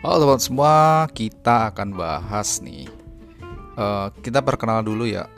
Halo teman semua, kita akan bahas nih. Uh, kita perkenalan dulu ya.